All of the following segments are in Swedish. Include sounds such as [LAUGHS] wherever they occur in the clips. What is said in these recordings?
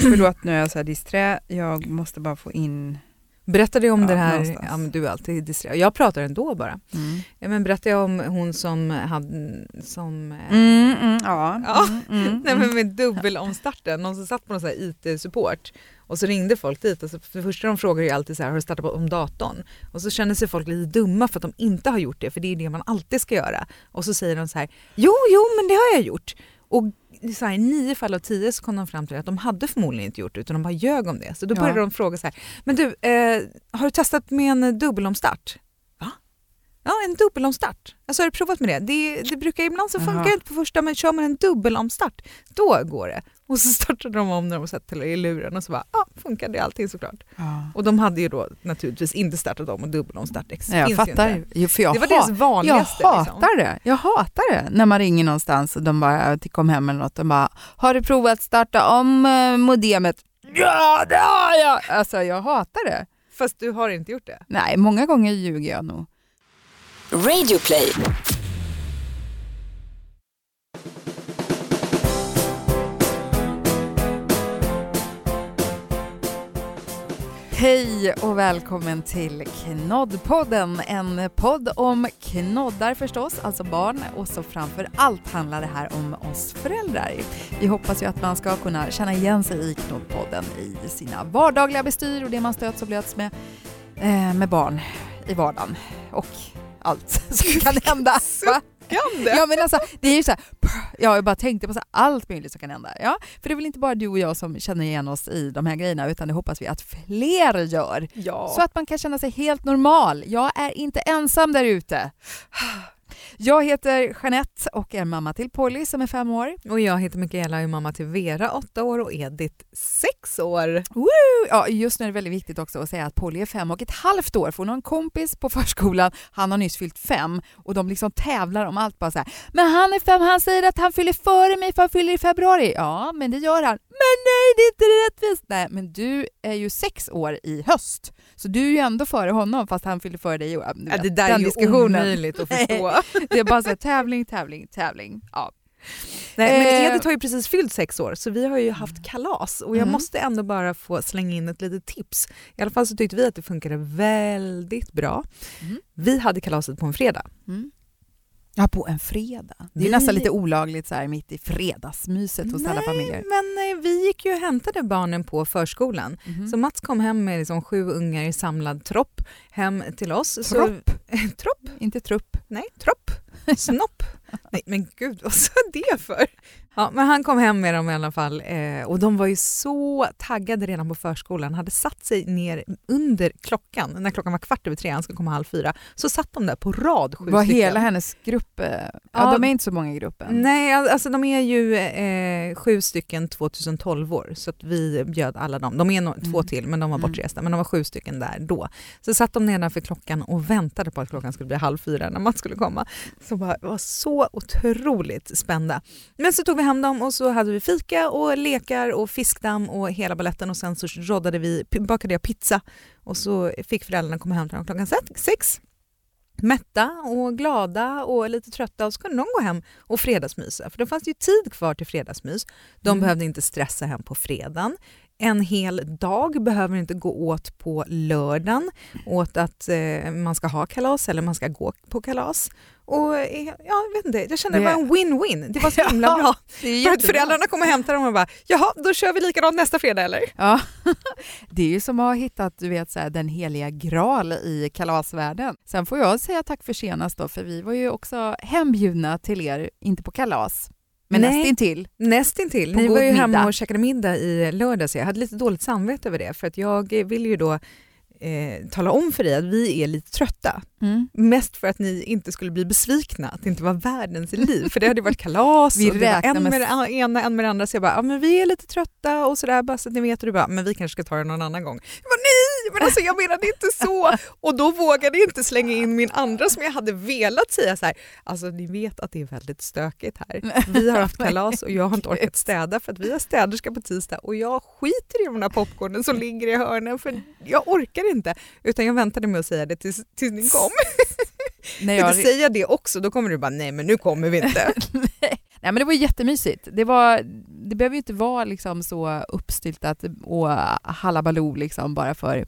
Förlåt nu är jag så här disträ, jag måste bara få in... Berättade jag om Ja, det här, någonstans. ja, men du är alltid disträ. Jag pratar ändå bara. Mm. Ja, men berättade jag om hon som hade, som, Mm, mm, ja. Ja. Mm, [LAUGHS] mm, nej men med dubbelomstarten, någon som satt på någon IT-support och så ringde folk dit och så för det första de frågar ju alltid så här, har du startat om datorn? Och så känner sig folk lite dumma för att de inte har gjort det, för det är det man alltid ska göra. Och så säger de så här, jo, jo, men det har jag gjort. Och så här, nio fall av tio så kom de fram till att de hade förmodligen inte gjort det utan de bara ljög om det. Så då Ja. började de fråga så här, men du, eh, har du testat med en dubbelomstart? Va? Ja, en dubbelomstart. Alltså har du provat med det? Det, det brukar ibland så funkar det inte på första men kör man en dubbelomstart, då går det. [LAUGHS] Och så startade de om när de satt i luren och så bara, ja, funkade allting såklart. Ja. Och de hade ju då naturligtvis inte startat om och dubbelomstart. Det Nej, jag fattar. inte. Jo, för jag Det var deras Jag vanligaste. hatar liksom. det. Jag hatar det när man ringer någonstans och de bara till kom hem eller något och bara har du provat starta om eh, modemet? Ja, det har jag! Alltså jag hatar det. Fast du har inte gjort det. Nej, många gånger ljuger jag nog. Radioplay. Hej och välkommen till Knoddpodden, en podd om knoddar förstås, alltså barn och så framför allt handlar det här om oss föräldrar. Vi hoppas ju att man ska kunna känna igen sig i Knoddpodden i sina vardagliga bestyr och det man stöts och blöts med, eh, med barn i vardagen och allt som kan hända. [LAUGHS] Va? Suckande! Ja men alltså det är ju så här, ja, jag bara tänkte på så här, allt möjligt som kan hända. Ja, för det är väl inte bara du och jag som känner igen oss i de här grejerna utan det hoppas vi att fler gör. Ja. Så att man kan känna sig helt normal. Jag är inte ensam där ute. [SIGHS] [SIGHS] Jag heter Jeanette och är mamma till Polly som är fem år. Och jag heter Mikaela och är mamma till Vera, åtta år och Edith, sex år. Ja, just nu är det väldigt viktigt också att säga att Polly är fem och ett halvt år för hon har en kompis på förskolan, han har nyss fyllt fem och de liksom tävlar om allt bara så här. Men han är fem, han säger att han fyller före mig för han fyller i februari. Ja, men det gör han. Men nej, det är inte rättvist. Nej, men du är ju sex år i höst, så du är ju ändå före honom fast han fyller före dig i år. Ja, det där är ju diskussionen. omöjligt att [LAUGHS] förstå. Det är bara så här, tävling, tävling, tävling. Ja. Nej, men Eh, Edith har ju precis fyllt sex år så vi har ju haft kalas och jag Mm. måste ändå bara få slänga in ett litet tips. I alla fall så tyckte vi att det funkade väldigt bra. Mm. Vi hade kalaset på en fredag. Mm. Ja, på en fredag. Det är nästan lite olagligt så här mitt i fredagsmyset hos alla Nej, familjer. Men eh, vi gick ju och hämtade barnen på förskolan. Mhm. Så Mats kom hem med liksom sju ungar i samlad tropp hem till oss. Tropp? Så, [LAUGHS] tropp? Inte trupp. Nej, tropp. Snopp. Nej men gud vad sa det för? Ja, men han kom hem med dem i alla fall eh, och de var ju så taggade redan på förskolan. hade satt sig ner under klockan, när klockan var kvart över tre, han skulle komma halv fyra, så satt de där på rad sju Var stycken. hela hennes grupp... eh, Ja, Ja. de är inte så många i gruppen. Nej, al- alltså de är ju eh, sju stycken 2012 år så att vi bjöd alla dem. De är no- två Mm. till men de var Mm. bortresta, men de var sju stycken där då. Så satt de nedanför klockan och väntade på att klockan skulle bli halv fyra när Mats skulle komma. Så bara, det var så otroligt spända. Men så tog vi hem dem och så hade vi fika och lekar och fiskdamm och hela balletten och sen så roddade vi, bakade jag pizza och så fick föräldrarna komma hem till dem klockan se- sex mätta och glada och lite trötta och så kunde de gå hem och fredagsmysa. För det fanns ju tid kvar till fredagsmys. De Mm. behövde inte stressa hem på fredagen. En hel dag behöver inte gå åt på lördagen åt att eh, man ska ha kalas eller man ska gå på kalas. Och eh, ja, jag vet inte, jag kände det, Det- var en win-win. Det var så [LAUGHS] himla bra. För att föräldrarna kommer och hämtar dem och bara “jaha, då kör vi likadant nästa fredag eller?” Ja. [LAUGHS] Det är ju som att ha hittat du vet, så här, den heliga graal i kalasvärlden. Sen får jag säga tack för senast då, för vi var ju också hembjudna till er, inte på kalas, men Nej. nästintill. Nästintill. Ni var ju middag. hemma och käkade middag i lördags. Jag hade lite dåligt samvete över det för att jag vill ju då eh, tala om för dig att vi är lite trötta. Mm. Mest för att ni inte skulle bli besvikna, att det inte var världens liv. För det hade varit kalas [LAUGHS] Vi och det en med- med det ena, en med det andra. Så jag bara, ja men vi är lite trötta och sådär, bara så att ni vet. Och du bara, men vi kanske ska ta det någon annan gång. Jag bara, nej, men alltså jag menade inte så. [LAUGHS] Och då vågade jag inte slänga in min andra som jag hade velat säga så här, alltså ni vet att det är väldigt stökigt här. Vi har haft [LAUGHS] kalas och jag har inte orkat städa för att vi har städerska på tisdag och jag skiter i de där popcornen som ligger i hörnen för jag orkar inte. Utan jag väntade med att säga det tills, tills ni kom. När Jag jag, säger jag det också, då kommer du bara nej men nu kommer vi inte. [LAUGHS] Nej men det var jättemysigt. Det var, det behöver ju inte vara liksom så uppstyltat och halabaloo liksom bara för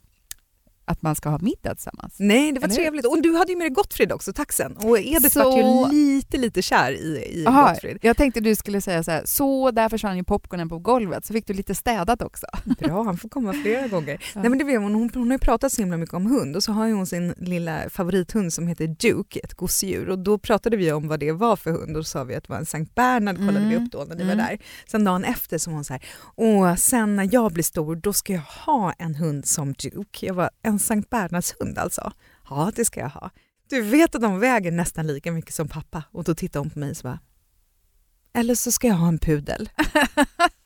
att man ska ha middag tillsammans. Nej, det var Eller hur? trevligt. Och du hade ju med dig Gottfrid också, taxen. Och Edith Så- var ju lite, lite kär i, i Aha, Gottfrid. jag tänkte du skulle säga så här, så där försvann ju popcornen på golvet, så fick du lite städat också. [LAUGHS] Bra, han får komma flera gånger. [LAUGHS] Ja. Nej, men det vet hon, hon, hon har ju pratat så himla mycket om hund och så har ju hon sin lilla favorithund som heter Duke, ett gosedjur. Och då pratade vi om vad det var för hund och då sa vi att det var en Sankt Bernhard kollade vi Mm. upp då när ni Mm. var där. Sen dagen efter så var hon så här, åh sen när jag blir stor då ska jag ha en hund som Duke. Jag var en Sankt bernhardshund alltså. Ja det ska jag ha. Du vet att de väger nästan lika mycket som pappa och då tittade hon på mig och så bara, eller så ska jag ha en pudel. [LAUGHS]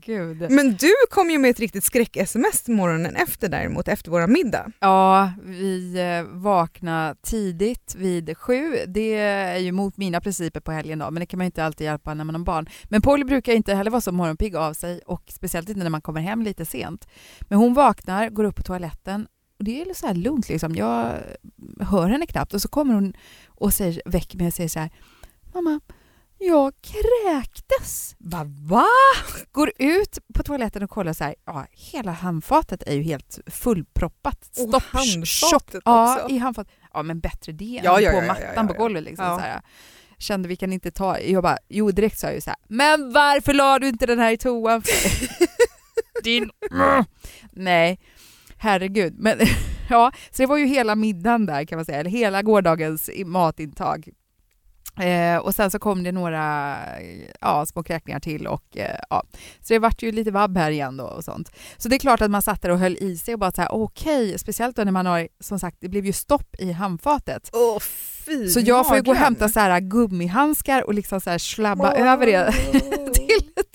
Gud. Men du kom ju med ett riktigt skräck-sms morgonen efter däremot, efter våra middag. Ja, vi eh, vaknade tidigt vid sju. Det är ju mot mina principer på helgen då, men det kan man ju inte alltid hjälpa när man har barn. Men Polly brukar inte heller vara så morgonpigg av sig och speciellt inte när man kommer hem lite sent. Men hon vaknar, går upp på toaletten och det är så här lugnt liksom. Jag hör henne knappt och så kommer hon och säger, väcker mig och säger så här Mamma, jag kräktes. Va? va? Går ut på toaletten och kollar så här, ja, hela handfatet är ju helt fullproppat. Och Stopp, handfatet tjock- Ja, också. i handfatet. Ja, men bättre det Ja, än ja, på ja, mattan på golvet. Liksom, så här. Kände vi kan inte ta, jag bara, jo direkt sa jag ju så här, men varför la du inte den här i toan? för?" [LAUGHS] Din... Nej, herregud. Men, [LAUGHS] ja, så det var ju hela middagen där kan man säga, eller hela gårdagens matintag. Eh, och sen så kom det några ja, små kräkningar till och eh, ja. Så det vart ju lite vabb här igen då och sånt. Så det är klart att man satt där och höll i sig och bara så här okej, speciellt då när man har, som sagt, det blev ju stopp i handfatet. Åh fy Så jag får ju gå och hämta så här gummihandskar och liksom så här slabba över det [LAUGHS]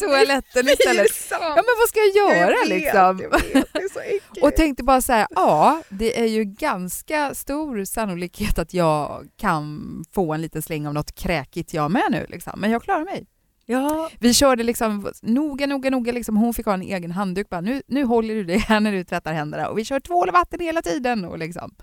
toaletten [LAUGHS] istället. Ja men vad ska jag göra Jag vet, liksom? Jag vet, det är så [LAUGHS] äckligt. Och tänkte bara så här, ja, det är ju ganska stor sannolikhet att jag kan få en liten släng av något kräkigt jag med nu. Liksom. Men jag klarar mig. ja, Vi körde liksom noga, noga, noga. Liksom, hon fick ha en egen handduk. Bara, nu, nu håller du det här när du tvättar händerna. Och vi kör tvål och vatten hela tiden. Och liksom.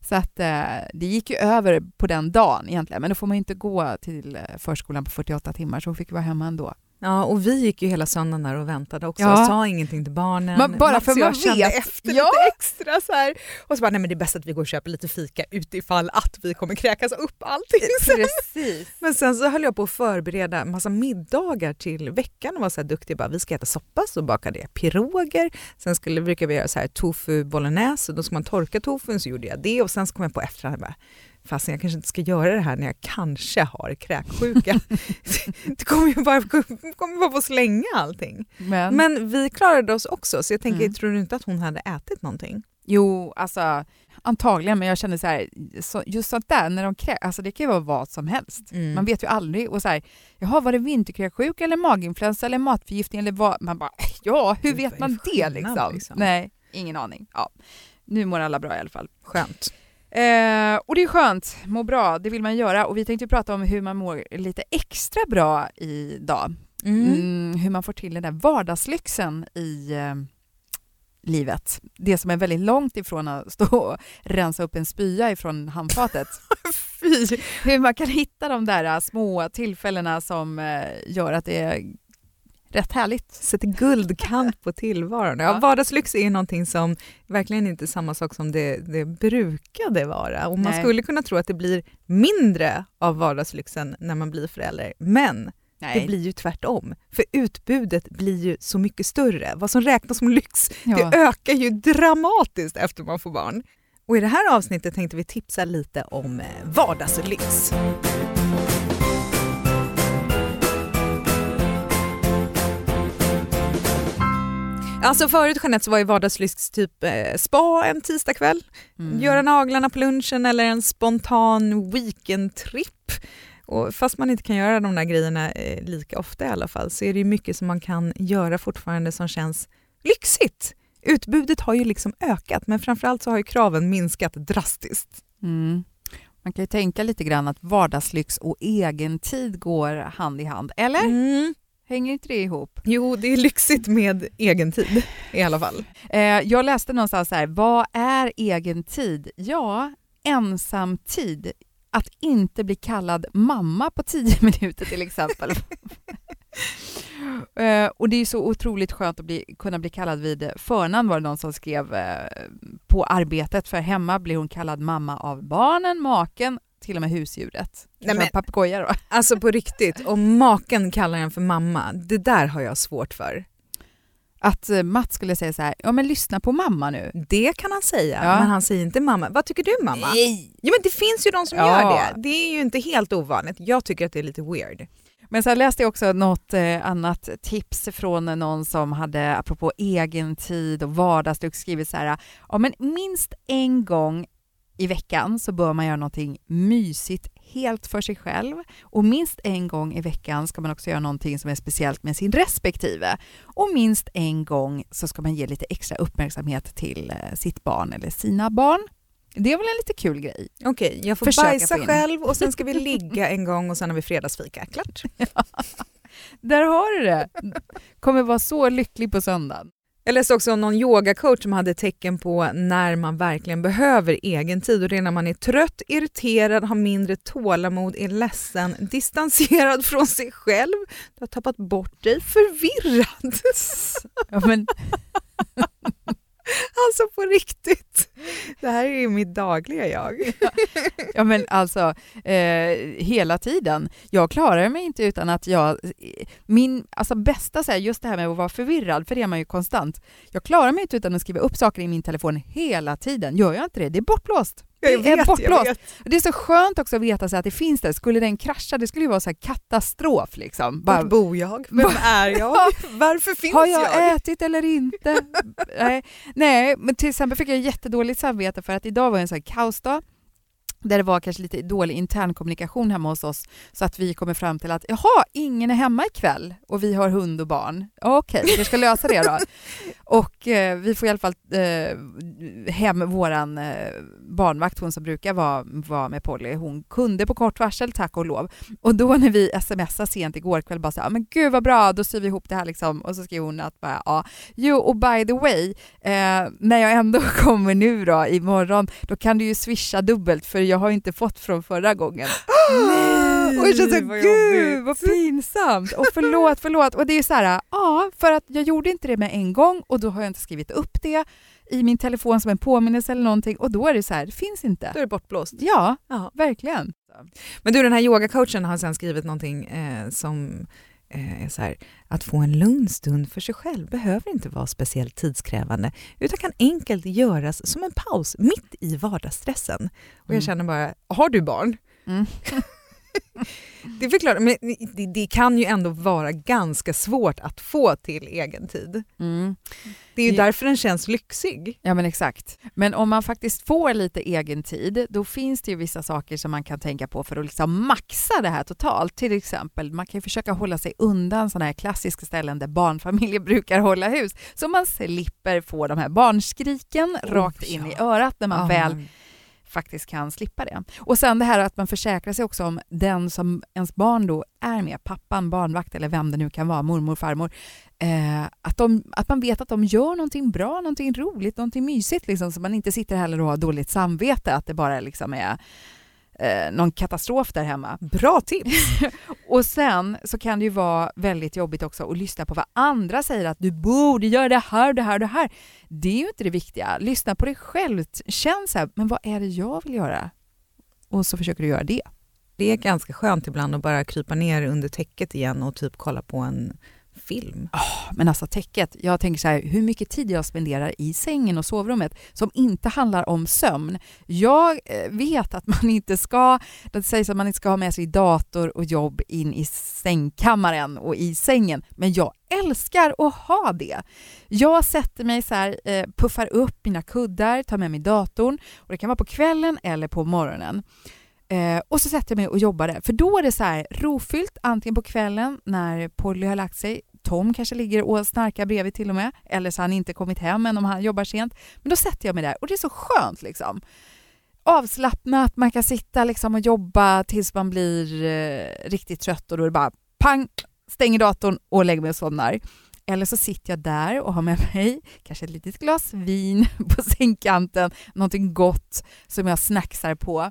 Så att eh, det gick ju över på den dagen egentligen. Men då får man inte gå till eh, förskolan på 48 timmar så hon fick vara hemma ändå. Ja, och vi gick ju hela söndagen där och väntade också. Ja. och Sa ingenting till barnen. Man- bara Mats för jag man vet. efter Ja. lite extra så här. Och så bara, nej men det är bäst att vi går och köper lite fika utifall att vi kommer kräkas upp allting. Precis. [LAUGHS] Men sen så höll jag på att förbereda massa middagar till veckan och var så här duktig. Bara, vi ska äta soppa, så bakade jag piroger. Sen skulle, brukar vi göra så här tofu bolognese, då ska man torka tofun, så gjorde jag det. Och sen så kom jag på efterhand, bara, fast jag kanske inte ska göra det här när jag kanske har kräksjuka. [LAUGHS] det kommer ju bara, kommer bara få slänga allting. Men, Men vi klarade oss också, så jag tänker, Mm. tror du inte att hon hade ätit någonting? Jo, alltså antagligen, men jag känner så här, så, just sånt där, när de krä, alltså det kan ju vara vad som helst. Mm. Man vet ju aldrig. Och så här, jaha, var det vinterkräksjuka eller maginfluensa eller matförgiftning eller vad? Man bara, [LAUGHS] ja, hur vet man det liksom? liksom? Nej, ingen aning. Ja. Nu mår alla bra i alla fall. Skönt. Eh, och det är skönt, må bra, det vill man göra. Och vi tänkte prata om hur man mår lite extra bra idag. Mm, hur man får till den där vardagslyxen i eh, livet. Det som är väldigt långt ifrån att stå och rensa upp en spya ifrån handfatet. [LAUGHS] Fy! hur man kan hitta de där eh, små tillfällena som eh, gör att det rätt härligt. sätter guldkant på tillvaron. Ja, vardagslyx är någonting som verkligen inte är samma sak som det, det brukade vara. Och man Nej. skulle kunna tro att det blir mindre av vardagslyxen när man blir förälder. Men det blir ju tvärtom. För utbudet blir ju så mycket större. Vad som räknas som lyx, ja. det ökar ju dramatiskt efter man får barn. Och i det här avsnittet tänkte vi tipsa lite om eh, vardagslyx. Alltså förut Jeanette så var ju vardagslyx typ eh, spa en tisdagkväll, Mm. göra naglarna på lunchen eller en spontan weekendtripp. Och fast man inte kan göra de där grejerna eh, lika ofta i alla fall så är det ju mycket som man kan göra fortfarande som känns lyxigt. Utbudet har ju liksom ökat men framförallt så har ju kraven minskat drastiskt. Mm. Man kan ju tänka lite grann att vardagslyx och egentid går hand i hand. Eller? Mm. Hänger inte det ihop? Jo, det är lyxigt med egen tid i alla fall. Eh, jag läste någonstans så här, vad är egen tid? Ja, ensamtid att inte bli kallad mamma på tio [LAUGHS] minuter till exempel. [LAUGHS] Eh, och det är så otroligt skönt att bli, kunna bli kallad vid förnamn var det någon som skrev eh, på arbetet för hemma blir hon kallad mamma av barnen, maken, till och med husdjuret. Nej, men- Papegoja då. [LAUGHS] Alltså på riktigt, om maken kallar en för mamma, det där har jag svårt för. Att eh, Mats skulle säga så här, ja men lyssna på mamma nu. Det kan han säga, Ja. men han säger inte mamma. Vad tycker du mamma? Nej! Jo men det finns ju de som Ja. gör det. Det är ju inte helt ovanligt. Jag tycker att det är lite weird. Men sen läste jag också något eh, annat tips från någon som hade, apropå egen tid och vardagslyx, skrivit så här, ja men minst en gång i veckan så bör man göra någonting mysigt helt för sig själv och minst en gång i veckan ska man också göra någonting som är speciellt med sin respektive och minst en gång så ska man ge lite extra uppmärksamhet till eh, sitt barn eller sina barn. Det är väl en lite kul grej? Okej, jag får Försöka bajsa själv och sen ska vi [LAUGHS] ligga en gång och sen har vi fredagsfika. Klart. [LAUGHS] Där har du det! Kommer vara så lycklig på söndagen. Jag läste också om någon yogacoach som hade tecken på när man verkligen behöver egen tid och det är när man är trött, irriterad, har mindre tålamod, är ledsen, distanserad [LAUGHS] från sig själv, du har tappat bort dig, förvirrad. Ja, men, [LAUGHS] [LAUGHS] Alltså på riktigt. Det här är ju mitt dagliga jag. Ja men alltså eh, hela tiden. Jag klarar mig inte utan att jag, min alltså bästa så här, just det här med att vara förvirrad, för det är man ju konstant. Jag klarar mig inte utan att skriva upp saker i min telefon hela tiden. Gör jag inte det, det är bortblåst. Jag det är vet, bortblåst. jag vet. Det är så skönt också att veta så att det finns där. Skulle den krascha, det skulle ju vara så katastrof liksom. Bara, Vart bor jag? Vem är jag? [LAUGHS] Varför finns har jag, jag? ätit eller inte? [LAUGHS] Nej. Nej, men till exempel fick jag jättedåligt samvete för att idag var en sån här kaosdag där det var kanske lite dålig internkommunikation hemma hos oss så att vi kommer fram till att jaha, ingen är hemma ikväll och vi har hund och barn. Okej, vi ska lösa det då. [LAUGHS] och eh, vi får i alla fall eh, hem våran eh, barnvakt, hon som brukar vara, vara med Polly. Hon kunde på kort varsel, tack och lov. Och då när vi smsade sent igår kväll bara så här, men gud vad bra, då syr vi ihop det här liksom. Och så skrev hon att bara, ja, jo och by the way, eh, när jag ändå [LAUGHS] kommer nu då imorgon, då kan du ju swisha dubbelt för jag har inte fått från förra gången. [GASPS] Nej, och jag känner så, vad gud jobbigt." vad pinsamt och förlåt, förlåt. Och det är så här, ja, för att jag gjorde inte det med en gång och då har jag inte skrivit upp det i min telefon som en påminnelse eller någonting och då är det så här, det finns inte. Då är det bortblåst. Ja, Ja. verkligen. Men du, den här yogacoachen har sen skrivit någonting eh, som eh, så här, att få en lugn stund för sig själv behöver inte vara speciellt tidskrävande utan kan enkelt göras som en paus mitt i vardagsstressen. Och jag Mm. känner bara, har du barn? Mm. [LAUGHS] [LAUGHS] Det förklarar, men det, det kan ju ändå vara ganska svårt att få till egen tid. Mm. Det är ju Ja. därför den känns lyxig. Ja men exakt. Men om man faktiskt får lite egen tid, då finns det ju vissa saker som man kan tänka på för att liksom maxa det här totalt. Till exempel, man kan ju försöka hålla sig undan sådana här klassiska ställen där barnfamiljer [LAUGHS] brukar hålla hus, så man slipper få de här barnskriken Oh, rakt in i örat när man Ja. väl faktiskt kan slippa det. Och sen det här att man försäkrar sig också om den som ens barn då är med, pappan, barnvakt eller vem det nu kan vara, mormor, farmor, eh, att, de, att man vet att de gör någonting bra, någonting roligt, någonting mysigt liksom, så man inte sitter heller och har dåligt samvete att det bara liksom är eh, någon katastrof där hemma. Bra tips! [LAUGHS] Och sen så kan det ju vara väldigt jobbigt också att lyssna på vad andra säger att du borde göra det här, det här, det här. Det är ju inte det viktiga. Lyssna på dig själv. Känn så här, men vad är det jag vill göra? Och så försöker du göra det. Det är ganska skönt ibland att bara krypa ner under täcket igen och typ kolla på en film. Ah, men alltså täcket, jag tänker så här, hur mycket tid jag spenderar i sängen och sovrummet som inte handlar om sömn. Jag eh, vet att man inte ska, det sägs att man inte ska ha med sig dator och jobb in i sängkammaren och i sängen, men jag älskar att ha det. Jag sätter mig så här, eh, puffar upp mina kuddar, tar med mig datorn och det kan vara på kvällen eller på morgonen. Eh, och så sätter jag mig och jobbar där. För då är det så här rofyllt, antingen på kvällen när Polly har lagt sig, Tom kanske ligger och snarkar bredvid till och med, eller så har han inte kommit hem än om han jobbar sent. Men då sätter jag mig där och det är så skönt liksom. Avslappnat, man kan sitta liksom och jobba tills man blir eh, riktigt trött och då är det bara pang, stänger datorn och lägger mig och somnar. Eller så sitter jag där och har med mig kanske ett litet glas vin [LAUGHS] på sängkanten, någonting gott som jag snacksar på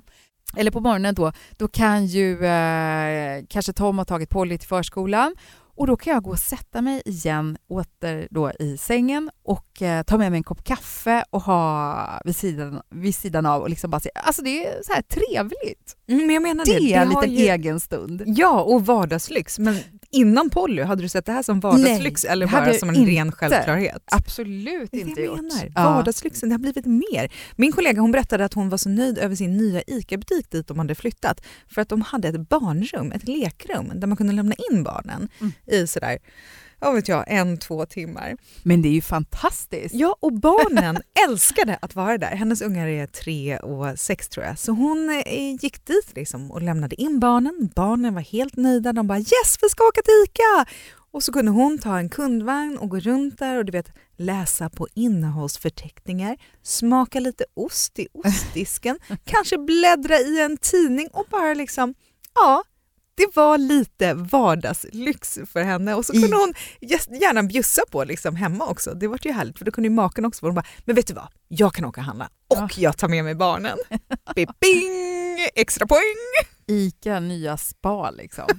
eller på morgonen då, då kan ju eh, kanske Tom ha tagit Polly till förskolan och då kan jag gå och sätta mig igen åter då i sängen och eh, ta med mig en kopp kaffe och ha vid sidan, vid sidan av och liksom bara se, alltså det är så här trevligt. Mm, men jag menar Det, det, är en liten ju- egen stund. Ja, och vardagslyx. Men innan Polly, hade du sett det här som vardagslyx Nej, eller bara som en inte. ren självklarhet? Absolut Det inte jag gjort. menar. Ja. Vardagslyxen, det har blivit mer. Min kollega hon berättade att hon var så nöjd över sin nya ICA-butik dit de hade flyttat för att de hade ett barnrum, ett lekrum där man kunde lämna in barnen Mm. i sådär, vad vet jag, en, två timmar. Men det är ju fantastiskt. Ja, och barnen [LAUGHS] älskade att vara där. Hennes ungar är tre och sex tror jag. Så hon eh, gick dit liksom och lämnade in barnen. Barnen var helt nöjda. De bara “Yes, vi ska åka till ICA!” Och så kunde hon ta en kundvagn och gå runt där och du vet läsa på innehållsförteckningar, smaka lite ost i ostdisken, [LAUGHS] kanske bläddra i en tidning och bara liksom, ja, det var lite vardagslyx för henne och så kunde hon gärna bjussa på liksom hemma också. Det var ju härligt för då kunde ju maken också vara bara, men vet du vad, jag kan åka och handla och Ja. jag tar med mig barnen. [LAUGHS] Bing, extra poäng! ICA nya spa liksom. [LAUGHS]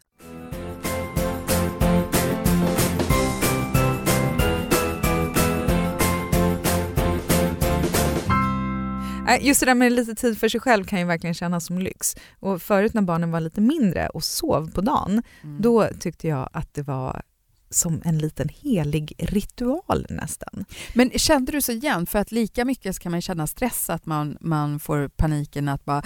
Just det där med lite tid för sig själv kan ju verkligen kännas som lyx. Och förut när barnen var lite mindre och sov på dagen, Mm. då tyckte jag att det var som en liten helig ritual nästan. Men kände du så igen? För att lika mycket kan man känna stress att man, man får paniken att bara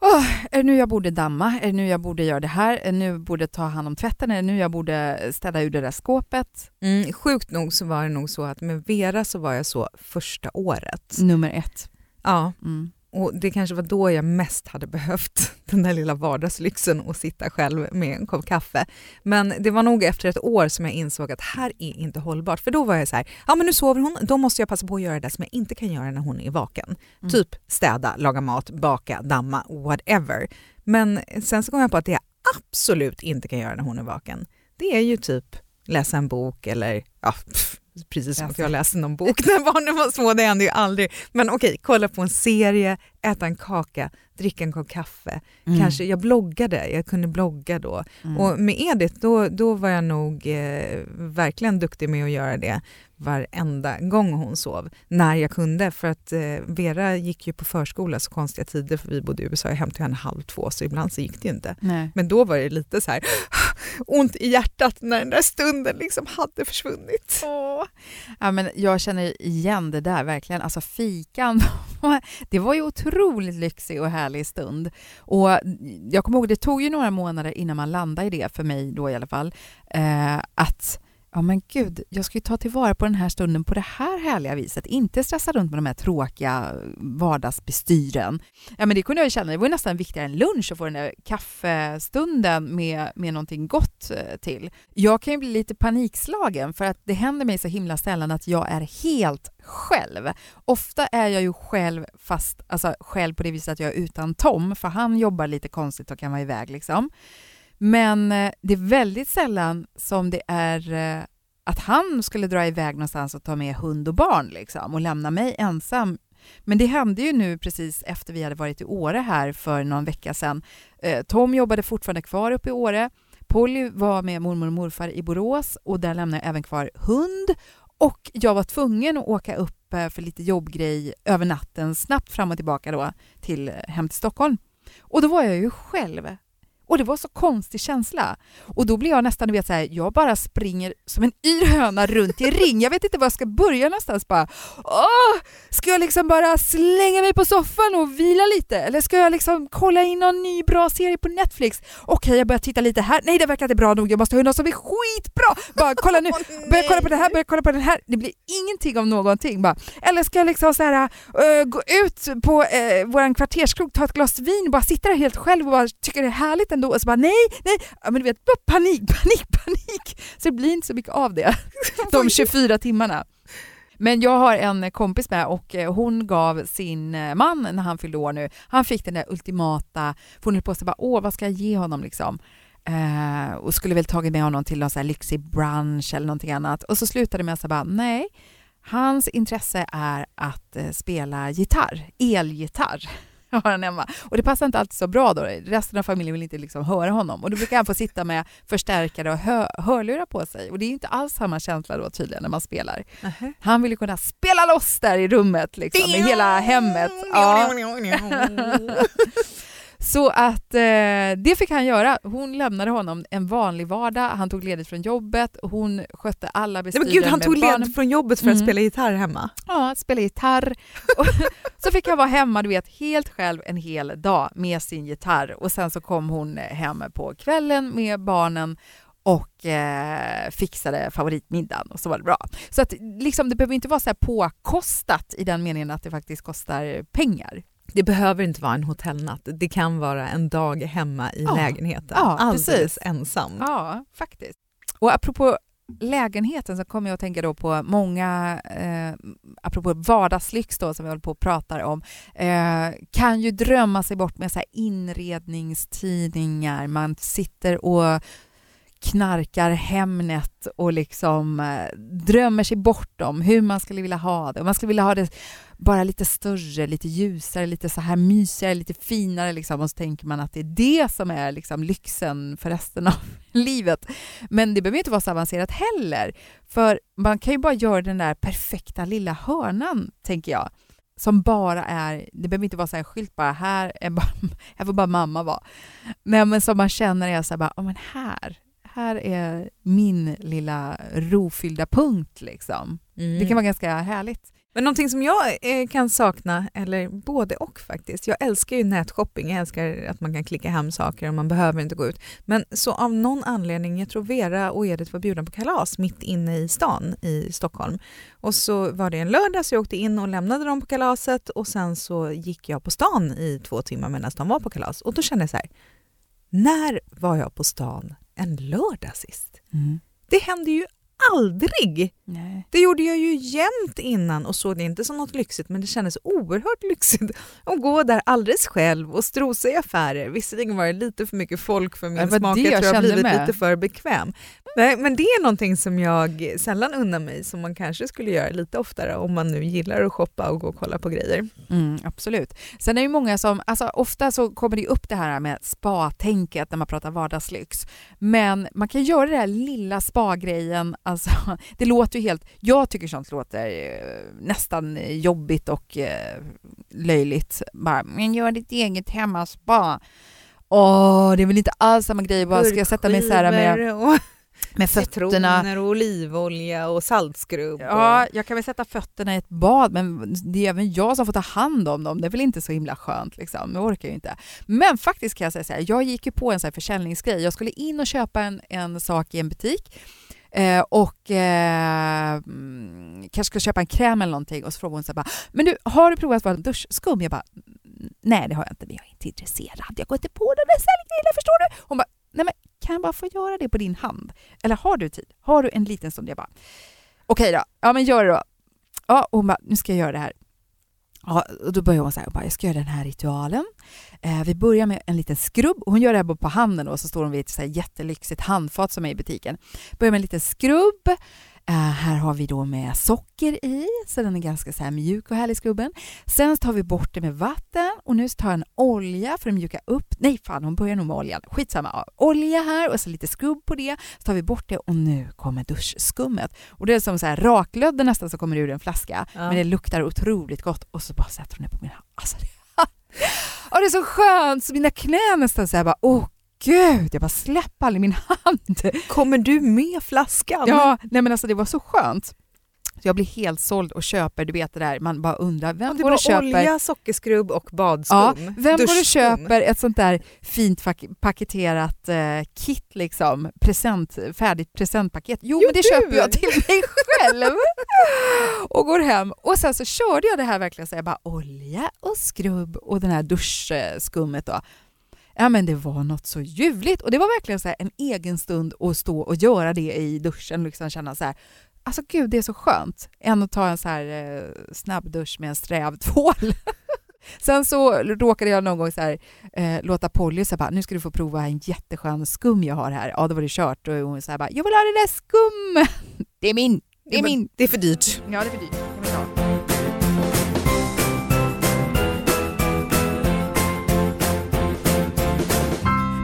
Åh, är det nu jag borde damma? Är det nu jag borde göra det här? Är det nu jag borde ta hand om tvätten? Är det nu jag borde städa ur det där skåpet? Mm, sjukt nog så var det nog så att med Vera så var jag så första året. Nummer ett. Ja, Mm. och det kanske var då jag mest hade behövt [LAUGHS] den där lilla vardagslyxen och sitta själv med en kopp kaffe. Men det var nog efter ett år som jag insåg att här är inte hållbart. För då var jag så här, ja men nu sover hon, då måste jag passa på att göra det som jag inte kan göra när hon är vaken. Mm. Typ städa, laga mat, baka, damma, whatever. Men sen så kom jag på att det jag absolut inte kan göra när hon är vaken, det är ju typ läsa en bok eller ja, pff, precis som att jag läste någon bok [LAUGHS] när barnen var små, det hände ju aldrig. Men okej, kolla på en serie, äta en kaka, dricka en kopp kaffe. Mm. Kanske, jag bloggade, jag kunde blogga då. Mm. Och med Edith, då, då var jag nog eh, verkligen duktig med att göra det varenda gång hon sov, när jag kunde. För att eh, Vera gick ju på förskola så konstiga tider, för vi bodde i USA, jag hämtade henne halv två, så ibland så gick det ju inte. Nej. Men då var det lite så här [GASPS] ont i hjärtat när den där stunden liksom hade försvunnit. Ja, men jag känner igen det där verkligen. Alltså fikan, [LAUGHS] det var ju otroligt lyxig och härlig stund. Och jag kommer ihåg, det tog ju några månader innan man landade i det, för mig då i alla fall, eh, att ja men gud, jag ska ju ta tillvara på den här stunden på det här härliga viset. Inte stressa runt med de här tråkiga eh, vardagsbestyren. Ja men det kunde jag ju känna, det var ju nästan viktigare än lunch att få den där kaffestunden med, med någonting gott eh, till. Jag kan ju bli lite panikslagen för att det händer mig så himla sällan att jag är helt själv. Ofta är jag ju själv fast, alltså själv på det viset att jag är utan Tom, för han jobbar lite konstigt och kan vara iväg liksom. Men eh, det är väldigt sällan som det är eh, att han skulle dra iväg någonstans och ta med hund och barn liksom, och lämna mig ensam. Men det hände ju nu precis efter vi hade varit i Åre här för någon vecka sedan. Eh, Tom jobbade fortfarande kvar uppe i Åre. Polly var med mormor och morfar i Borås och där lämnade jag även kvar hund. Och jag var tvungen att åka upp för lite jobbgrej över natten, snabbt fram och tillbaka då till, hem till Stockholm. Och då var jag ju själv. Och det var så konstig känsla. Och då blir jag nästan, du vet så här, jag bara springer som en yr höna runt i ring. Jag vet inte var jag ska börja någonstans bara. Åh, ska jag liksom bara slänga mig på soffan och vila lite? Eller ska jag liksom kolla in någon ny bra serie på Netflix? Okej, jag börjar titta lite här. Nej, det verkar inte bra nog. Jag måste ha något som är skitbra. Bara kolla nu. [LAUGHS] Börja kolla på det här, börja kolla på den här. Det blir ingenting av någonting. Bara. Eller ska jag liksom så här, uh, gå ut på uh, vår kvarterskrog, ta ett glas vin, bara sitta där helt själv och bara tycka det är härligt ändå och så bara nej, nej, ja, men du vet, bara panik, [LAUGHS] panik, panik. Så det blir inte så mycket av det [LAUGHS] de 24 timmarna. Men jag har en kompis med och eh, hon gav sin man när han fyllde år nu, han fick den där ultimata, för hon höll på att säga åh vad ska jag ge honom liksom? Eh, och skulle väl tagit med honom till någon så här lyxig brunch eller någonting annat. Och så slutade det med att säga bara nej, hans intresse är att eh, spela gitarr, elgitarr [LAUGHS] har han hemma. Och det passar inte alltid så bra då. Resten av familjen vill inte liksom höra honom. Och då brukar han få sitta med förstärkare och hö hörlurar på sig. Och det är inte alls samma känsla då tydligen när man spelar. Uh -huh. Han vill ju kunna spela loss där i rummet liksom, med hela hemmet. Ja. [LAUGHS] [LAUGHS] Så att eh, det fick han göra. Hon lämnade honom en vanlig vardag, han tog ledigt från jobbet, hon skötte alla bestyren men Gud, han tog ledigt från jobbet för att mm. spela gitarr hemma? Ja, spela gitarr. [LAUGHS] så fick han vara hemma du vet, helt själv en hel dag med sin gitarr och sen så kom hon hem på kvällen med barnen och eh, fixade favoritmiddagen och så var det bra. Så att liksom, det behöver inte vara så här påkostat i den meningen att det faktiskt kostar pengar. Det behöver inte vara en hotellnatt, det kan vara en dag hemma i ja, lägenheten, ja, alldeles precis. ensam. Ja, faktiskt. Och apropå lägenheten så kommer jag att tänka då på många, eh, apropå vardagslyx då som vi håller på och pratar om, eh, kan ju drömma sig bort med så inredningstidningar, man sitter och knarkar Hemnet och liksom eh, drömmer sig bort om hur man skulle vilja ha det. Och man skulle vilja ha det bara lite större, lite ljusare, lite så här mysigare, lite finare liksom. och så tänker man att det är det som är liksom lyxen för resten av [LAUGHS] livet. Men det behöver inte vara så avancerat heller, för man kan ju bara göra den där perfekta lilla hörnan, tänker jag som bara är, det behöver inte vara så här skylt bara, här, är bara, [LAUGHS] här får bara mamma vara. Nej, men som man känner är så här bara, oh, men här, här är min lilla rofyllda punkt. Liksom. Mm. Det kan vara ganska härligt. Men någonting som jag eh, kan sakna, eller både och faktiskt, jag älskar ju nätshopping, jag älskar att man kan klicka hem saker och man behöver inte gå ut. Men så av någon anledning, jag tror Vera och Edith var bjudna på kalas mitt inne i stan i Stockholm. Och så var det en lördag så jag åkte in och lämnade dem på kalaset och sen så gick jag på stan i två timmar medan de var på kalas och då kände jag så här, när var jag på stan en lördag sist. Mm. Det händer ju aldrig! Nej. Det gjorde jag ju jämt innan och såg det inte som något lyxigt men det kändes oerhört lyxigt [LAUGHS] att gå där alldeles själv och strosa i affärer. Visserligen var det lite för mycket folk för min smak, jag, jag tror jag blivit med. lite för bekväm. Nej, men det är någonting som jag sällan unnar mig som man kanske skulle göra lite oftare om man nu gillar att shoppa och gå och kolla på grejer. Mm, absolut. Sen är det många som, alltså ofta så kommer det upp det här med spa-tänket när man pratar vardagslyx. Men man kan göra den här lilla spa-grejen, alltså, [LAUGHS] det låter ju helt, jag tycker sånt låter eh, nästan jobbigt och eh, löjligt. Bara, men gör ditt eget hemmaspa. Åh, det är väl inte alls samma grej, bara ska jag sätta mig så här med [LAUGHS] med fötterna. Citroner och olivolja och saltskrubb. Ja, jag kan väl sätta fötterna i ett bad, men det är även jag som får ta hand om dem. Det är väl inte så himla skönt, liksom. jag orkar ju inte. Men faktiskt kan jag säga så här, jag gick ju på en så här försäljningsgrej. Jag skulle in och köpa en, en sak i en butik Eh, och eh, mm, kanske ska köpa en kräm eller någonting och så frågar hon så här bara, men du, har du provat vara duschskum? Jag bara, nej det har jag inte, men jag är inte intresserad. Jag går inte på den där säljgrejen, förstår du? Hon bara, nej men kan jag bara få göra det på din hand? Eller har du tid? Har du en liten stund? Jag bara, okej då, ja men gör det då. Ja, hon bara, nu ska jag göra det här. Ja, och då börjar hon så här, bara, jag ska göra den här ritualen. Eh, vi börjar med en liten skrubb. Hon gör det här på handen och så står hon vid ett så här jättelyxigt handfat som är i butiken. Börjar med en liten skrubb. Uh, här har vi då med socker i, så den är ganska så här mjuk och härlig skrubben. Sen tar vi bort det med vatten och nu tar jag en olja för att mjuka upp. Nej, fan hon börjar nog med oljan. Skitsamma. Olja här och så lite skrubb på det. Så tar vi bort det och nu kommer duschskummet. Och det är som så här raklödder nästan som kommer ur en flaska. Ja. Men det luktar otroligt gott och så bara sätter hon det på mina... Alltså, [LAUGHS] det, oh, det är så skönt så mina knän nästan så här bara åh gud, jag bara släpp aldrig min [LAUGHS] hand. Kommer du med flaskan? Ja, nej men alltså det var så skönt. Så jag blir helt såld och köper, du vet det där, man bara undrar, vem det går och köper olja, sockerskrubb och badskum. Ja, vem går och Duschskum. köper ett sånt där fint paketerat eh, kit, liksom, present, färdigt presentpaket? Jo, Jo, men det du! köper jag till mig [LAUGHS] själv och går hem. Och sen så körde jag det här verkligen, så jag bara olja och skrubb och den här duschskummet då. Ja men det var något så ljuvligt och det var verkligen så här en egen stund att stå och göra det i duschen, liksom känna så här Alltså gud, det är så skönt än att ta en så här eh, snabbdusch med en sträv tvål. [LAUGHS] Sen så råkade jag någon gång så här, eh, låta Polly säga bara, nu ska du få prova en jätteskön skum jag har här. Ja, då var det kört och hon sa bara, jag vill ha det där skum. Det är min, det är min. Det är för dyrt. Ja, det är för dyrt.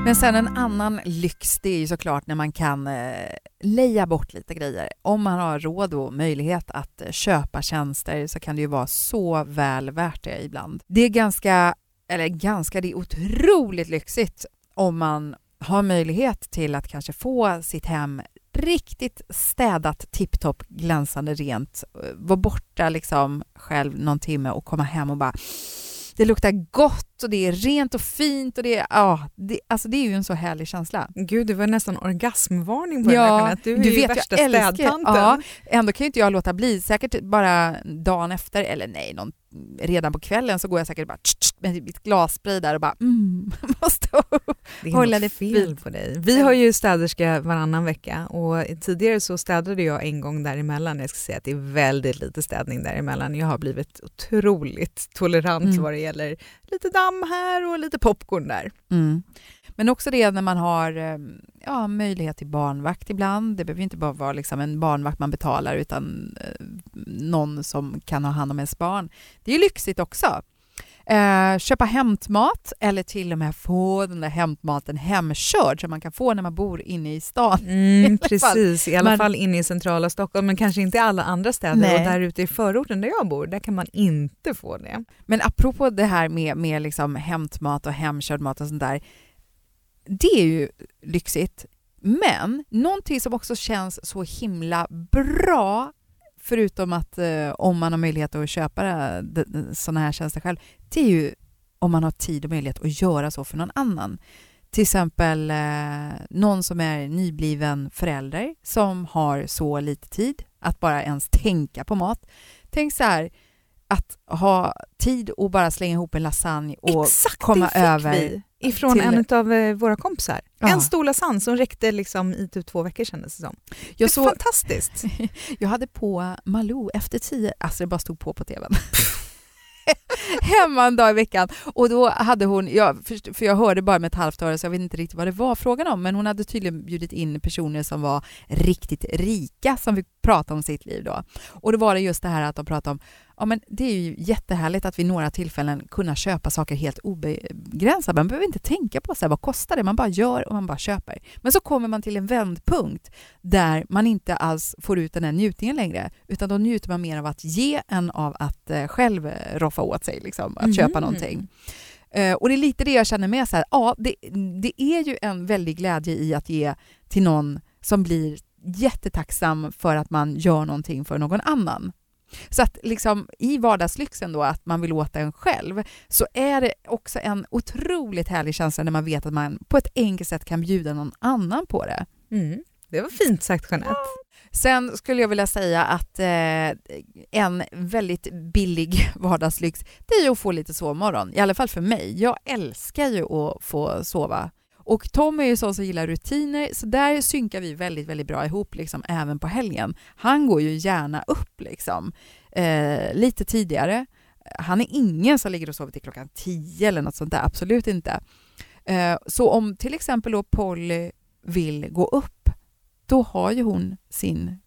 Mm. Men sen en annan lyx, det är ju såklart när man kan eh, leja bort lite grejer. Om man har råd och möjlighet att eh, köpa tjänster så kan det ju vara så väl värt det ibland. Det är ganska, eller ganska, det är otroligt lyxigt om man har möjlighet till att kanske få sitt hem riktigt städat, tipptopp, glänsande rent. Vara borta liksom själv någon timme och komma hem och bara det luktar gott och det är rent och fint och det är, ja, det, alltså det är ju en så härlig känsla. Gud, det var nästan orgasmvarning på den här Ja. Du är du ju vet, jag värsta älskar- städtanten. ja. Ändå kan ju inte jag låta bli. Säkert bara dagen efter, eller nej, någon, redan på kvällen så går jag säkert bara tsch, tsch, med mitt glasspray där och bara mm, [LAUGHS] måste Det är Hålla det fel fint. på dig. Vi har ju städerska varannan vecka och tidigare så städade jag en gång däremellan. Jag ska säga att det är väldigt lite städning däremellan. Jag har blivit otroligt tolerant Mm. vad det gäller lite damm här och lite popcorn där. Mm. Men också det när man har eh, ja, möjlighet till barnvakt ibland. Det behöver inte bara vara liksom en barnvakt man betalar utan eh, någon som kan ha hand om ens barn. Det är lyxigt också. Eh, köpa hämtmat eller till och med få den där hämtmaten hemkörd som man kan få när man bor inne i stan. [LAUGHS] Mm, fall. precis, i alla Man- fall inne i centrala Stockholm men kanske inte i alla andra städer Nej. och där ute i förorten där jag bor, där kan man inte få det. Men apropå det här med, med liksom hämtmat och hemkörd mat och sånt där. Det är ju lyxigt. Men någonting som också känns så himla bra förutom att eh, om man har möjlighet att köpa sådana här tjänster själv, det är ju om man har tid och möjlighet att göra så för någon annan. Till exempel eh, någon som är nybliven förälder som har så lite tid att bara ens tänka på mat. Tänk så här, att ha tid och bara slänga ihop en lasagne och Exakt, komma över vi ifrån till- en av eh, våra kompisar. Ja. En stor lasagne som räckte liksom i typ två veckor kändes det som. Det Jag, så, fantastiskt. [LAUGHS] jag hade på Malou efter tio, alltså det bara stod på på tvn. [LAUGHS] Hemma en dag i veckan och då hade hon, ja, för, jag hörde bara med ett halvt öra så jag vet inte riktigt vad det var frågan om men hon hade tydligen bjudit in personer som var riktigt rika som fick prata om sitt liv då. Och då var det just det här att de pratade om Ja, men det är ju jättehärligt att vid några tillfällen kunna köpa saker helt obegränsat. Man behöver inte tänka på så här, vad kostar det, man bara gör och man bara köper. Men så kommer man till en vändpunkt där man inte alls får ut den här njutningen längre, utan då njuter man mer av att ge än av att eh, själv eh, roffa åt sig, liksom, att Mhm. köpa någonting. Eh, och det är lite det jag känner med, så här, ja, det, det är ju en väldig glädje i att ge till någon som blir jättetacksam för att man gör någonting för någon annan. Så att liksom i vardagslyxen då, att man vill åt en själv, så är det också en otroligt härlig känsla när man vet att man på ett enkelt sätt kan bjuda någon annan på det. Mm. Det var fint sagt Jeanette. Sen skulle jag vilja säga att eh, en väldigt billig [LAUGHS] vardagslyx, det är ju att få lite sovmorgon. I alla fall för mig. Jag älskar ju att få sova. Och Tom är ju sån som gillar rutiner, så där synkar vi väldigt, väldigt bra ihop, liksom, även på helgen. Han går ju gärna upp liksom, eh, lite tidigare. Han är ingen som ligger och sover till klockan tio eller något sånt där, absolut inte. Eh, så om till exempel då Polly vill gå upp, då har ju hon sin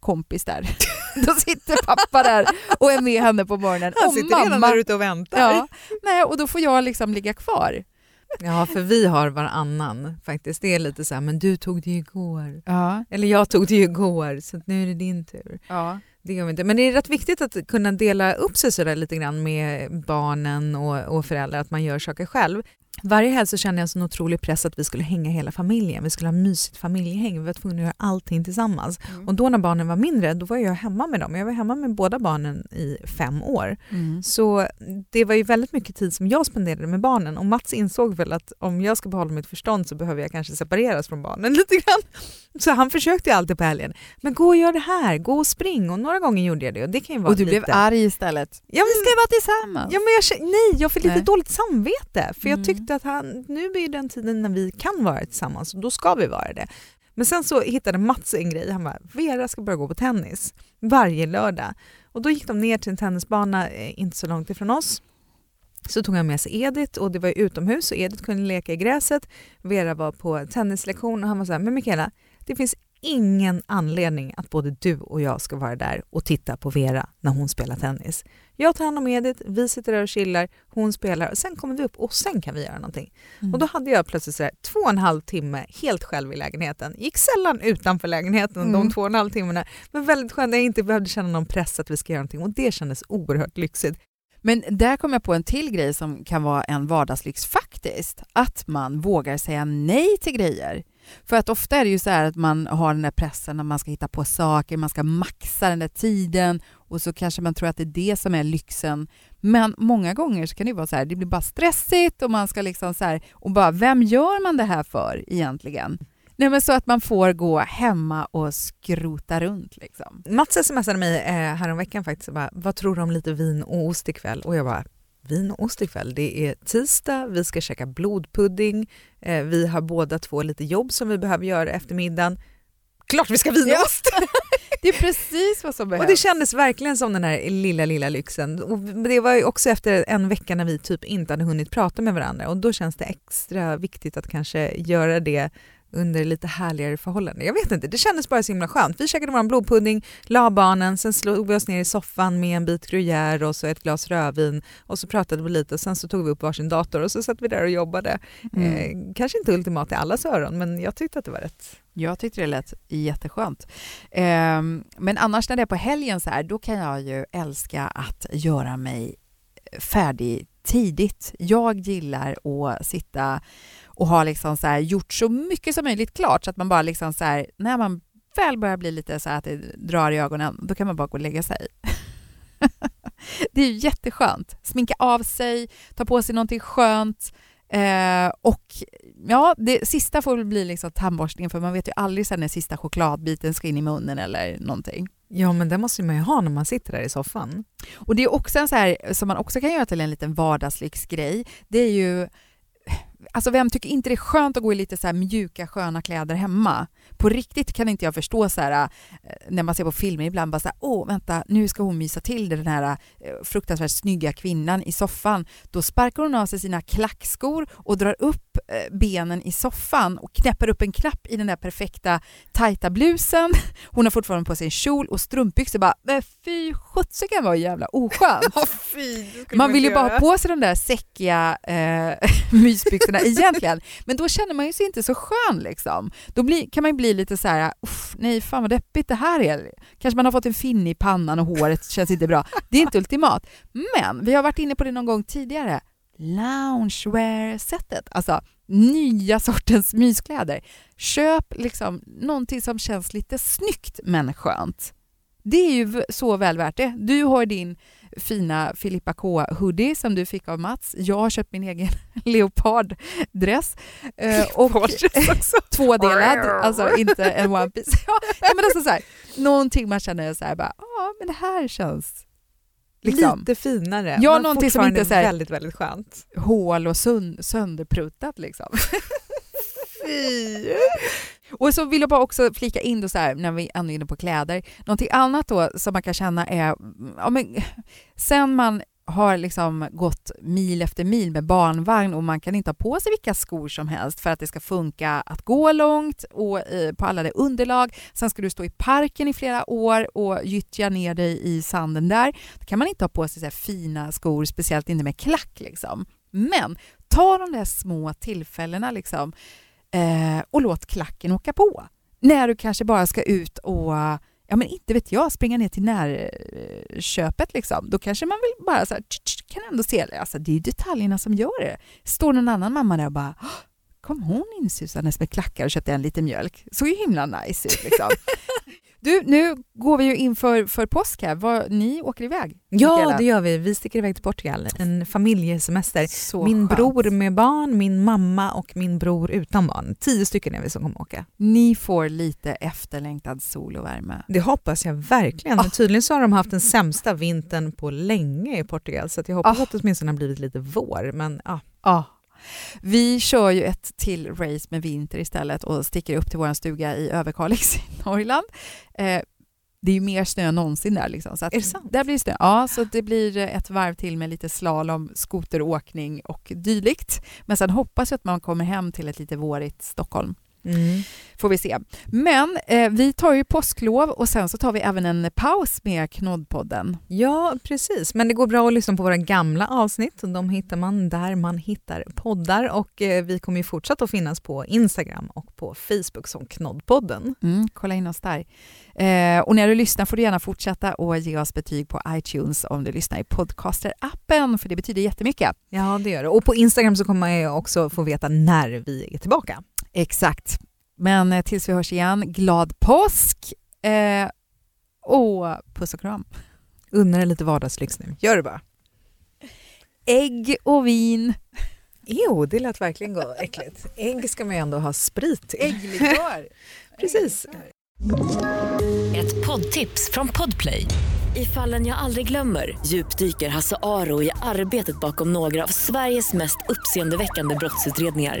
kompis där. [LAUGHS] då sitter pappa där och är med henne på morgonen. Han och sitter redan mamma, där ute och väntar. ja, nej, och då får jag liksom ligga kvar. Ja, för vi har varannan faktiskt. Det är lite så här, men du tog det ju igår. Ja, Eller jag tog det ju igår, så nu är det din tur. ja. Det gör vi inte. Men det är rätt viktigt att kunna dela upp sig sådär lite grann med barnen och, och föräldrar, att man gör saker själv. Varje helg så kände jag en sån otrolig press att vi skulle hänga hela familjen. Vi skulle ha mysigt familjehäng. Vi var tvungna att göra allting tillsammans. Mm. Och då när barnen var mindre, då var jag hemma med dem. Jag var hemma med båda barnen i fem år. Mm. Så det var ju väldigt mycket tid som jag spenderade med barnen och Mats insåg väl att om jag ska behålla mitt förstånd så behöver jag kanske separeras från barnen [LAUGHS] lite grann. Så han försökte ju alltid på helgen. Men gå och gör det här, gå och spring. Och några gånger gjorde jag det och det kan ju vara Och du lite... blev arg istället. Ja, Vi ska vara tillsammans. Ja, men jag, nej, jag fick lite Nej. dåligt samvete. För jag Mm tyckte att han, nu är den tiden när vi kan vara tillsammans och då ska vi vara det. Men sen så hittade Mats en grej. Han bara, Vera ska börja gå på tennis varje lördag. Och då gick de ner till en tennisbana eh, inte så långt ifrån oss. Så tog han med sig Edith och det var ju utomhus och Edith kunde leka i gräset. Vera var på tennislektion och han var så här, men Mikaela, det finns ingen anledning att både du och jag ska vara där och titta på Vera när hon spelar tennis. Jag tar hand om Edith, vi sitter där och chillar, hon spelar och sen kommer vi upp och sen kan vi göra någonting. Mm. Och då hade jag plötsligt så här, två och en halv timme helt själv i lägenheten. Gick sällan utanför lägenheten Mm. de två och en halv timmarna. Men väldigt skönt jag inte behövde känna någon press att vi ska göra någonting och det kändes oerhört lyxigt. Men där kom jag på en till grej som kan vara en vardagslyx faktiskt. Att man vågar säga nej till grejer. För att ofta är det ju så här att man har den där pressen när man ska hitta på saker, man ska maxa den där tiden och så kanske man tror att det är det som är lyxen. Men många gånger så kan det vara så här, det blir bara stressigt och man ska liksom så här, och bara vem gör man det här för egentligen? Nej men så att man får gå hemma och skrota runt liksom. Mats smsade mig eh, häromveckan faktiskt och bara, vad tror du om lite vin och ost ikväll? Och jag bara, vin och ost ikväll? Det är tisdag, vi ska käka blodpudding, eh, vi har båda två lite jobb som vi behöver göra efter middagen. Klart vi ska vin och Ja. ost! [LAUGHS] Det är precis vad som behövs. Och det kändes verkligen som den här lilla, lilla lyxen. Och det var ju också efter en vecka när vi typ inte hade hunnit prata med varandra och då känns det extra viktigt att kanske göra det under lite härligare förhållanden. Jag vet inte, det kändes bara så himla skönt. Vi käkade vår blodpudding, la barnen, sen slog vi oss ner i soffan med en bit gruyère och så ett glas rödvin och så pratade vi lite och sen så tog vi upp varsin dator och så satt vi där och jobbade. Mm. Eh, kanske inte ultimat i allas öron men jag tyckte att det var rätt. Jag tyckte det lät jätteskönt. Ehm, men annars när det är på helgen så här, då kan jag ju älska att göra mig färdig tidigt. Jag gillar att sitta och ha liksom så gjort så mycket som möjligt klart så att man bara liksom så här, när man väl börjar bli lite så här att det drar i ögonen, då kan man bara gå och lägga sig. [LAUGHS] det är ju jätteskönt. Sminka av sig, ta på sig någonting skönt, Eh, och ja, det sista får väl bli liksom tandborstningen för man vet ju aldrig sen när sista chokladbiten ska in i munnen eller någonting. Ja men det måste man ju ha när man sitter där i soffan. Och det är också en så här som man också kan göra till en liten vardagslyxgrej. Det är ju Alltså vem tycker inte det är skönt att gå i lite så här mjuka sköna kläder hemma? På riktigt kan inte jag förstå så här eh, när man ser på filmer ibland bara så här, åh vänta nu ska hon mysa till det, den här eh, fruktansvärt snygga kvinnan i soffan. Då sparkar hon av sig sina klackskor och drar upp eh, benen i soffan och knäpper upp en knapp i den där perfekta tajta blusen. [LAUGHS] Hon har fortfarande på sig en kjol och strumpbyxor bara, men fy sjuttsiken vad jävla oskönt. [LAUGHS] Man vill ju bara ha på sig de där säckiga eh, [LAUGHS] mysbyxorna [LAUGHS] egentligen. Men då känner man ju sig inte så skön liksom. Då blir, kan man ju bli lite så här, nej fan vad deppigt det här är. Kanske man har fått en finne i pannan och håret känns inte bra. Det är inte ultimat. Men vi har varit inne på det någon gång tidigare. Loungewear-sättet, alltså nya sortens myskläder. Köp liksom någonting som känns lite snyggt men skönt. Det är ju så väl värt det. Du har din fina Filippa K-hoodie som du fick av Mats. Jag har köpt min egen [LAUGHS] leoparddress. Eh, och [LAUGHS] tvådelad, alltså inte en one piece. ja, men alltså så här, någonting man känner så här bara, ja men det här känns liksom Lite finare, Ja, men någonting som inte så här- väldigt, väldigt skönt. hål och sön- sönderpruttat liksom. [LAUGHS] Och så vill jag bara också flika in då så här, när vi ändå är inne på kläder, någonting annat då som man kan känna är, ja men sen man har liksom gått mil efter mil med barnvagn och man kan inte ha på sig vilka skor som helst för att det ska funka att gå långt och eh, på alla det underlag. Sen ska du stå i parken i flera år och gyttja ner dig i sanden där. Då kan man inte ha på sig så här fina skor, speciellt inte med klack. Liksom. Men ta de där små tillfällena liksom, eh, och låt klacken åka på. När du kanske bara ska ut och ja men inte vet jag, springa ner till närköpet liksom. Då kanske man vill bara så här, tsch, tsch, kan ändå se, alltså det är ju detaljerna som gör det. Står någon annan mamma där och bara kom hon insusandes med klackar och köpte en liten mjölk. Såg ju himla nice ut liksom. [LAUGHS] Du, nu går vi ju inför för påsk här. Vad, ni åker iväg? Ja, Mikaela. det gör vi. Vi sticker iväg till Portugal. En familjesemester. Så min skönt. bror med barn, min mamma och min bror utan barn. Tio stycken är vi som kommer åka. Ni får lite efterlängtad sol och värme. Det hoppas jag verkligen. Men tydligen så har de haft den sämsta vintern på länge i Portugal så jag hoppas Ah. att det åtminstone har blivit lite vår. Men ja, Ja. Vi kör ju ett till race med vinter istället och sticker upp till vår stuga i Överkalix i [LAUGHS] Norrland. Eh, det är ju mer snö än någonsin där. Liksom. Så att Är det sant? Där blir snö. Ja, så det blir ett varv till med lite slalom, skoteråkning och dylikt. Men sen hoppas jag att man kommer hem till ett lite vårigt Stockholm. mm. Får vi se. Men eh, vi tar ju påsklov och sen så tar vi även en paus med Knoddpodden. ja precis. Men det går bra att lyssna på våra gamla avsnitt. De hittar man där man hittar poddar och eh, vi kommer ju fortsätta att finnas på Instagram och på Facebook som Knoddpodden. Mm, kolla in oss där. Eh, och när du lyssnar får du gärna fortsätta och ge oss betyg på iTunes om du lyssnar i podcaster-appen, för det betyder jättemycket. Ja, det gör det. Och på Instagram så kommer jag också få veta när vi är tillbaka. Exakt. Men eh, tills vi hörs igen, glad påsk eh, och puss och kram. Unna dig lite vardagslyx nu. Gör det bara. Ägg och vin. Jo, det lät verkligen gott. äckligt. Ägg ska man ju ändå ha sprit till. Ägglikör. [LAUGHS] Precis. Ett poddtips från Podplay. I fallen jag aldrig glömmer djupdyker Hasse Aro i arbetet bakom några av Sveriges mest uppseendeväckande brottsutredningar.